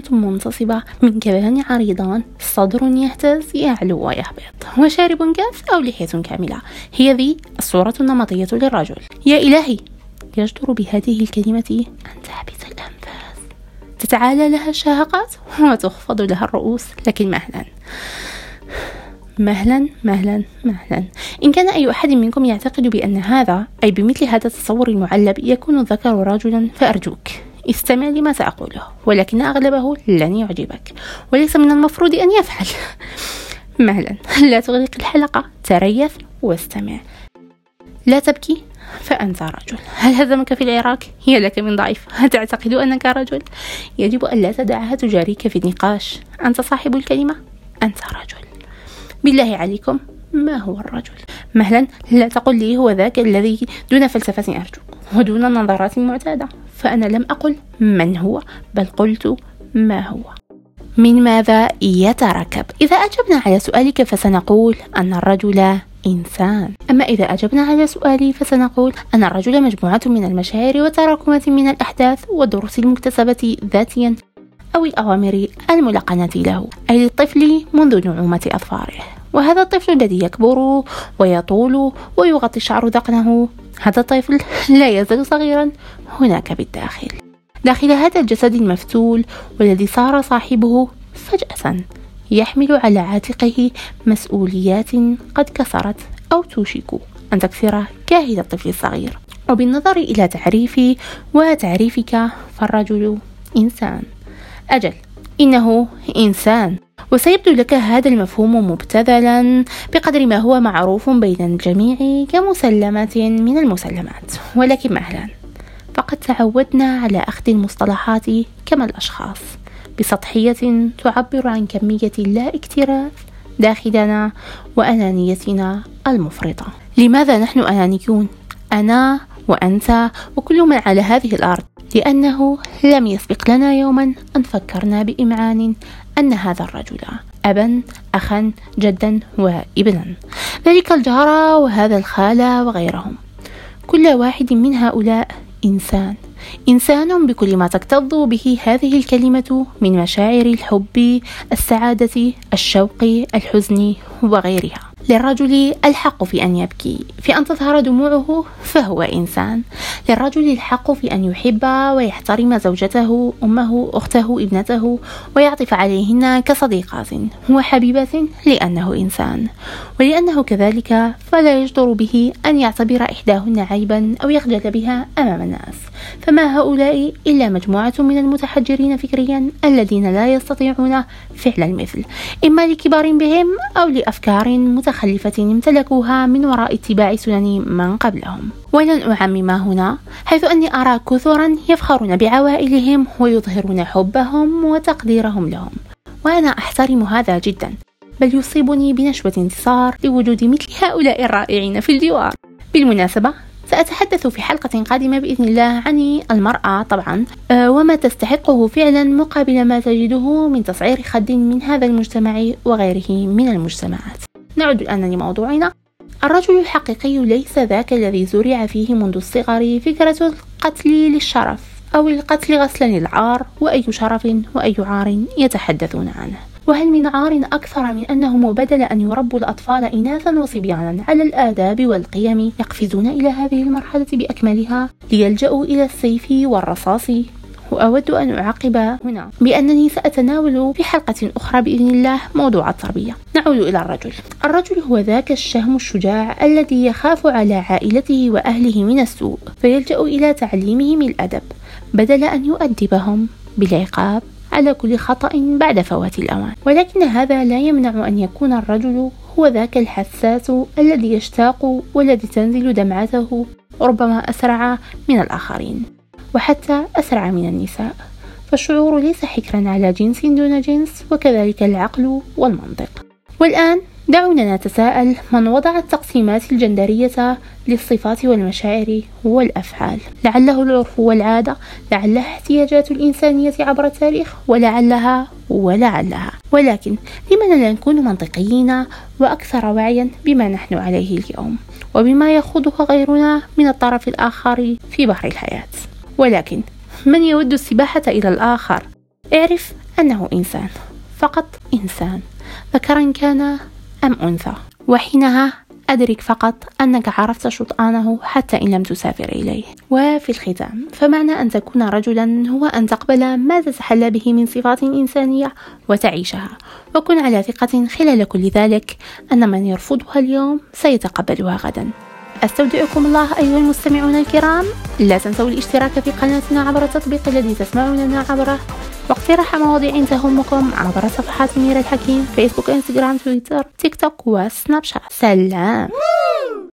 قامة منتصبة من كبان عريضان. صدر يهتز يعلو ويهبط. وشارب كاف أو لحية كاملة. هي ذي الصورة النمطية للرجل. يا إلهي! يجدر بهذه الكلمة أن تحبس الأنفاس. تتعالى لها الشهقات وتخفض لها الرؤوس. لكن مهلا. مهلا مهلا مهلا. إن كان أي أحد منكم يعتقد بأن هذا أي بمثل هذا التصور المعلب يكون الذكر رجلا فأرجوك. استمع لما سأقوله ولكن أغلبه لن يعجبك وليس من المفروض أن يفعل. مهلا. لا تغلق الحلقة تريث واستمع. لا تبكي فأنت رجل. هل هزمك في العراق؟ هي لك من ضعيف. هل تعتقد أنك رجل؟ يجب أن لا تدعها تجاريك في النقاش. أنت صاحب الكلمة؟ أنت رجل. بالله عليكم ما هو الرجل؟ مهلا لا تقل لي هو ذاك الذي دون فلسفة أرجوك ودون نظرات معتادة. فأنا لم أقل من هو بل قلت ما هو. من ماذا يتركب؟ إذا أجبنا على سؤالك فسنقول أن الرجل إنسان. أما إذا أجبنا على سؤالي فسنقول أن الرجل مجموعة من المشاعر وتراكمات من الأحداث والدروس المكتسبة ذاتيا أو الأوامر الملقنة له أي للطفل منذ نعومة أظفاره. وهذا الطفل الذي يكبر ويطول ويغطي الشعر ذقنه هذا الطفل لا يزال صغيرا هناك بالداخل. داخل هذا الجسد المفتول والذي صار صاحبه فجأة يحمل على عاتقه مسؤوليات قد كسرت أو توشك أن تكسر كاهل الطفل الصغير. وبالنظر إلى تعريفي وتعريفك فالرجل إنسان. أجل إنه إنسان. وسيبدو لك هذا المفهوم مبتذلا بقدر ما هو معروف بين الجميع كمسلمة من المسلمات. ولكن مهلا فقد تعودنا على أخذ المصطلحات كما الأشخاص. بسطحية تعبر عن كمية لا اكتراث داخلنا وأنانيتنا المفرطة. لماذا نحن أنانيون؟ أنا وأنت وكل من على هذه الأرض. لأنه لم يسبق لنا يوما أن فكرنا بإمعان أن هذا الرجل أبا أخا جدا وابنا. ذلك الجارة وهذا الخالة وغيرهم. كل واحد من هؤلاء إنسان. إنسان بكل ما تكتظ به هذه الكلمة من مشاعر الحب السعادة الشوق الحزن وغيرها. للرجل ألحق في أن يبكي. في أن تظهر دموعه فهو إنسان. للرجل الحق في أن يحب ويحترم زوجته أمه أخته ابنته ويعطف عليهن كصديقات وحبيبة لأنه إنسان. ولأنه كذلك فلا يجدر به أن يعتبر إحداهن عيبا أو يخجل بها أمام الناس. فما هؤلاء إلا مجموعة من المتحجرين فكريا الذين لا يستطيعون فعل المثل. إما لكبار بهم أو لأفكار متخلفة امتلكوها من وراء اتباع سنن من قبلهم. ولن أعمم هنا حيث أني أرى كثرا يفخرون بعوائلهم ويظهرون حبهم وتقديرهم لهم وأنا أحترم هذا جدا بل يصيبني بنشوة انتصار لوجود مثل هؤلاء الرائعين في الجوار. بالمناسبة سأتحدث في حلقة قادمة بإذن الله عن المرأة طبعا آه، وما تستحقه فعلا مقابل ما تجده من تصعير خد من هذا المجتمع وغيره من المجتمعات. نعود الآن لموضوعنا. الرجل الحقيقي ليس ذاك الذي زرع فيه منذ الصغر فكرة القتل للشرف أو القتل غسلا للعار وأي شرف وأي عار يتحدثون عنه. وهل من عار أكثر من أنهم بدل أن يربوا الأطفال إناثا وصبيانا على الآداب والقيم يقفزون إلى هذه المرحلة بأكملها ليلجأوا إلى السيف والرصاص؟ وأود أن أعقب هنا بأنني سأتناول في حلقة أخرى بإذن الله موضوع التربية. نعود إلى الرجل. الرجل هو ذاك الشهم الشجاع الذي يخاف على عائلته وأهله من السوء فيلجأ إلى تعليمهم الأدب. بدل أن يؤدبهم بالعقاب على كل خطأ بعد فوات الأوان. ولكن هذا لا يمنع أن يكون الرجل هو ذاك الحساس الذي يشتاق والذي تنزل دمعته ربما أسرع من الآخرين. وحتى أسرع من النساء. فالشعور ليس حكرا على جنس دون جنس وكذلك العقل والمنطق. والآن دعونا نتساءل من وضع التقسيمات الجندرية للصفات والمشاعر والأفعال. لعله العرف والعادة لعلها احتياجات الإنسانية عبر التاريخ ولعلها ولعلها. ولكن لماذا لا نكون منطقيين وأكثر وعيا بما نحن عليه اليوم؟ وبما يخوضه غيرنا من الطرف الآخر في بحر الحياة. ولكن من يود السباحة إلى الآخر؟ اعرف أنه إنسان فقط إنسان ذكرا كان أم أنثى. وحينها أدرك فقط أنك عرفت شطآنه حتى إن لم تسافر إليه. وفي الختام فمعنى أن تكون رجلا هو أن تقبل ما تتحلى به من صفات إنسانية وتعيشها. وكن على ثقة خلال كل ذلك أن من يرفضها اليوم سيتقبلها غدا. أستودعكم الله أيها المستمعون الكرام. لا تنسوا الاشتراك في قناتنا عبر التطبيق الذي تسمعوننا عبره واقتراح مواضيع تهمكم عبر صفحات ميرا الحكيم فيسبوك إنستغرام تويتر تيك توك وسناب شات. سلام!